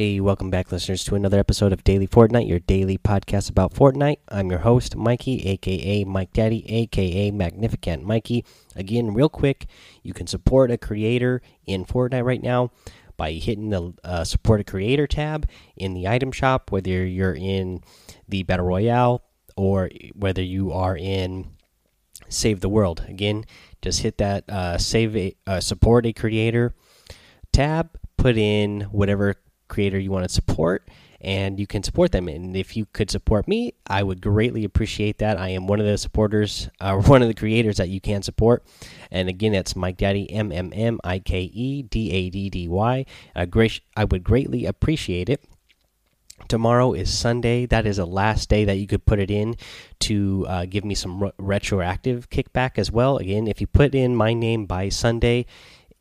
Hey, welcome back, listeners, to another episode of Daily Fortnite, your daily podcast about Fortnite. I'm your host, Mikey, aka Mike Daddy, aka Magnificent Mikey. Again, real quick, you can support a creator in Fortnite right now by hitting the uh, support a creator tab in the item shop, whether you're in the Battle Royale or whether you are in Save the World. Again, just hit that uh, save a uh, support a creator tab, put in whatever creator you want to support and you can support them. And if you could support me i would greatly appreciate that. I am one of the supporters uh, one of the creators that you can support. And again that's mike daddy m m m i k e d a d d y. Great i would greatly appreciate it. Tomorrow is sunday. That is the last day that you could put it in to uh, give me some re retroactive kickback as well. Again if you put in my name by sunday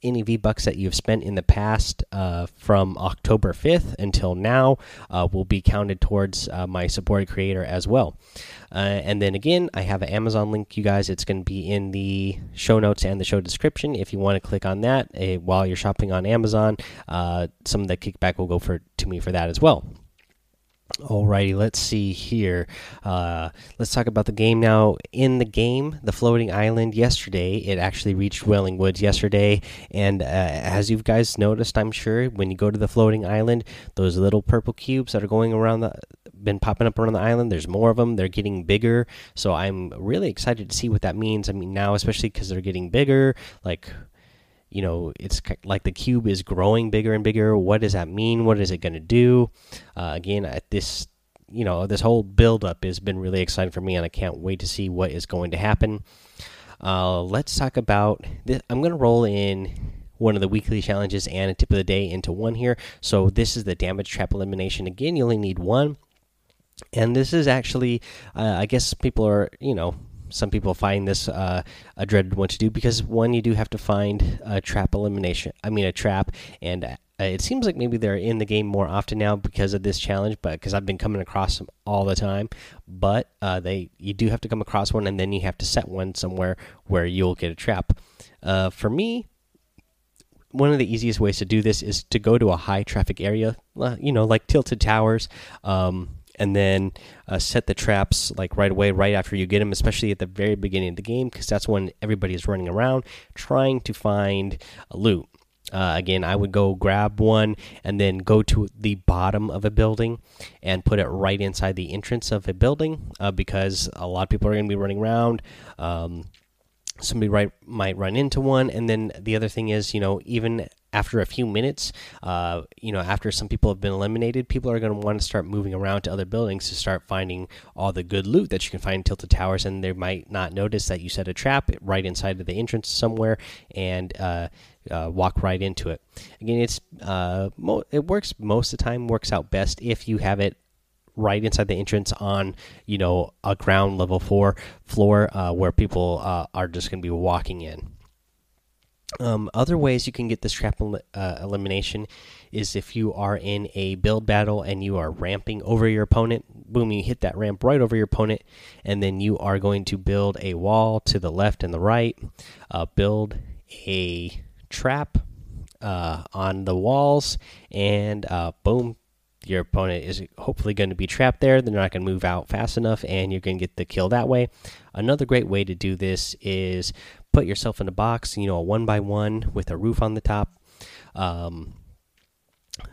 any V Bucks that you've spent in the past uh, from October 5th until now uh, will be counted towards uh, my supported creator as well. Uh, and then again, I have an Amazon link, you guys. It's going to be in the show notes and the show description. If you want to click on that eh, while you're shopping on Amazon, uh, some of the kickback will go for to me for that as well. Alrighty, let's see here. Uh, let's talk about the game now. In the game, the floating island yesterday, it actually reached Wailing Woods yesterday. And uh, as you guys noticed, I'm sure, when you go to the floating island, those little purple cubes that are going around the been popping up around the island. There's more of them. They're getting bigger. So I'm really excited to see what that means. I mean, now, especially because they're getting bigger, like you know it's like the cube is growing bigger and bigger. What does that mean? What is it going to do? Uh, again at this you know this whole build up has been really exciting for me and i can't wait to see what is going to happen. Uh, let's talk about this i'm going to roll in one of the weekly challenges and a tip of the day into one here. So this is the damage trap elimination. Again you only need one. And this is actually uh, i guess people are you know some people find this uh, a dreaded one to do because one, you do have to find a trap elimination. I mean, a trap, and uh, it seems like maybe they're in the game more often now because of this challenge. But because I've been coming across them all the time, but uh, they you do have to come across one, and then you have to set one somewhere where you'll get a trap. Uh, for me, one of the easiest ways to do this is to go to a high traffic area, uh, you know, like tilted towers. Um, and then uh, set the traps like right away, right after you get them, especially at the very beginning of the game, because that's when everybody is running around trying to find loot. Uh, again, I would go grab one and then go to the bottom of a building and put it right inside the entrance of a building uh, because a lot of people are going to be running around. Um, somebody right might run into one and then the other thing is you know even after a few minutes uh, you know after some people have been eliminated people are going to want to start moving around to other buildings to start finding all the good loot that you can find in tilted towers and they might not notice that you set a trap right inside of the entrance somewhere and uh, uh, walk right into it again it's uh, it works most of the time works out best if you have it right inside the entrance on you know a ground level four floor uh, where people uh, are just going to be walking in. Um, other ways you can get this trap uh, elimination is if you are in a build battle and you are ramping over your opponent. Boom, you hit that ramp right over your opponent, and then you are going to build a wall to the left and the right. Uh, build a trap uh, on the walls, and uh, boom, your opponent is hopefully going to be trapped there. They're not going to move out fast enough, and you're going to get the kill that way. Another great way to do this is put yourself in a box, you know, a one by one with a roof on the top. Um,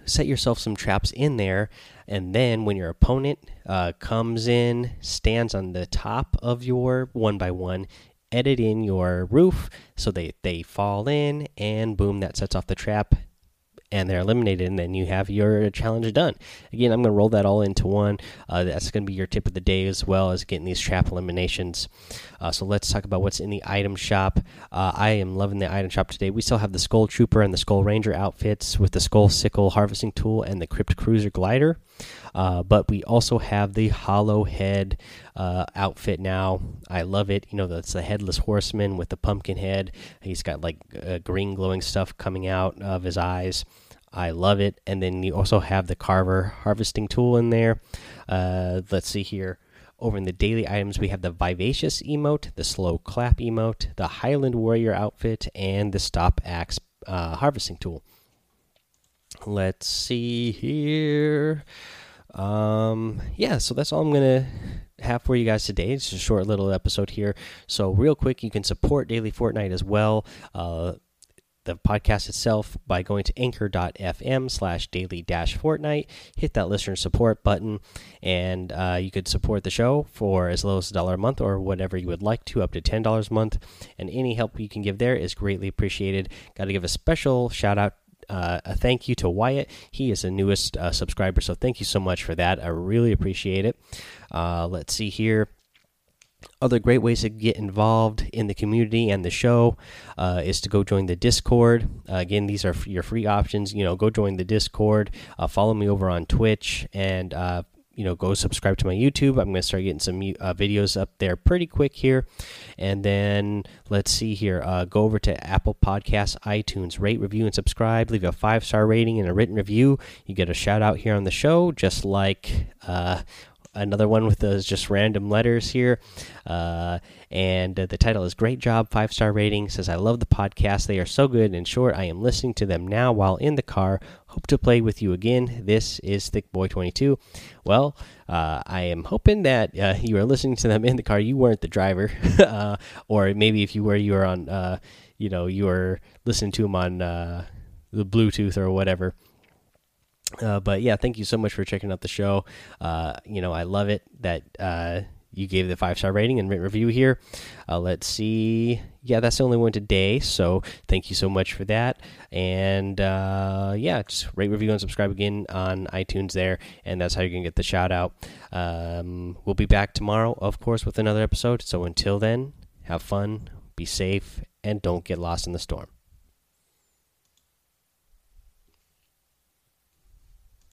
set yourself some traps in there, and then when your opponent uh, comes in, stands on the top of your one by one, edit in your roof so they they fall in, and boom, that sets off the trap and they're eliminated, and then you have your challenge done. Again, I'm going to roll that all into one. Uh, that's going to be your tip of the day as well as getting these trap eliminations. Uh, so let's talk about what's in the item shop. Uh, I am loving the item shop today. We still have the Skull Trooper and the Skull Ranger outfits with the Skull Sickle harvesting tool and the Crypt Cruiser glider. Uh, but we also have the Hollow Head uh, outfit now. I love it. You know, that's the headless horseman with the pumpkin head. He's got like uh, green glowing stuff coming out of his eyes. I love it. And then you also have the Carver harvesting tool in there. Uh, let's see here. Over in the daily items, we have the Vivacious emote, the Slow Clap emote, the Highland Warrior outfit, and the Stop Axe uh, harvesting tool. let's see here. Um, yeah, so that's all I'm gonna have for you guys today. It's a short little episode here. So real quick, you can support Daily Fortnite as well. Uh, the podcast itself by going to anchor.fm slash daily dash fortnite hit that listener support button and uh, you could support the show for as low as a dollar a month or whatever you would like to up to ten dollars a month and any help you can give there is greatly appreciated got to give a special shout out uh, a thank you to Wyatt. He is the newest uh, subscriber, so thank you so much for that. I really appreciate it. Uh, let's see here. Other great ways to get involved in the community and the show uh, is to go join the Discord. Uh, again, these are your free options. You know, go join the Discord. Uh, follow me over on Twitch and you know go subscribe to my youtube i'm going to start getting some uh, videos up there pretty quick here and then let's see here uh, go over to apple podcasts itunes rate review and subscribe leave a five star rating and a written review you get a shout out here on the show just like uh, another one with those just random letters here. Uh, and uh, the title is Great Job, five star rating. Says, I love the podcast. They are so good. In short, I am listening to them now while in the car. Hope to play with you again. This is Thick Boy 22. Well, uh, I am hoping that uh, you are listening to them in the car. You weren't the driver. Uh, or maybe if you were, you were on, uh, you know, you were listening to them on the Bluetooth or whatever. Uh, but yeah, thank you so much for checking out the show. Uh, you know, I love it that uh, you gave the five star rating and written review here. Uh, let's see. Yeah, that's the only one today. So thank you so much for that. And uh, yeah, just rate, review, and subscribe again on iTunes there. And that's how you can get the shout out. Um, we'll be back tomorrow, of course, with another episode. So until then, have fun, be safe, and don't get lost in the storm.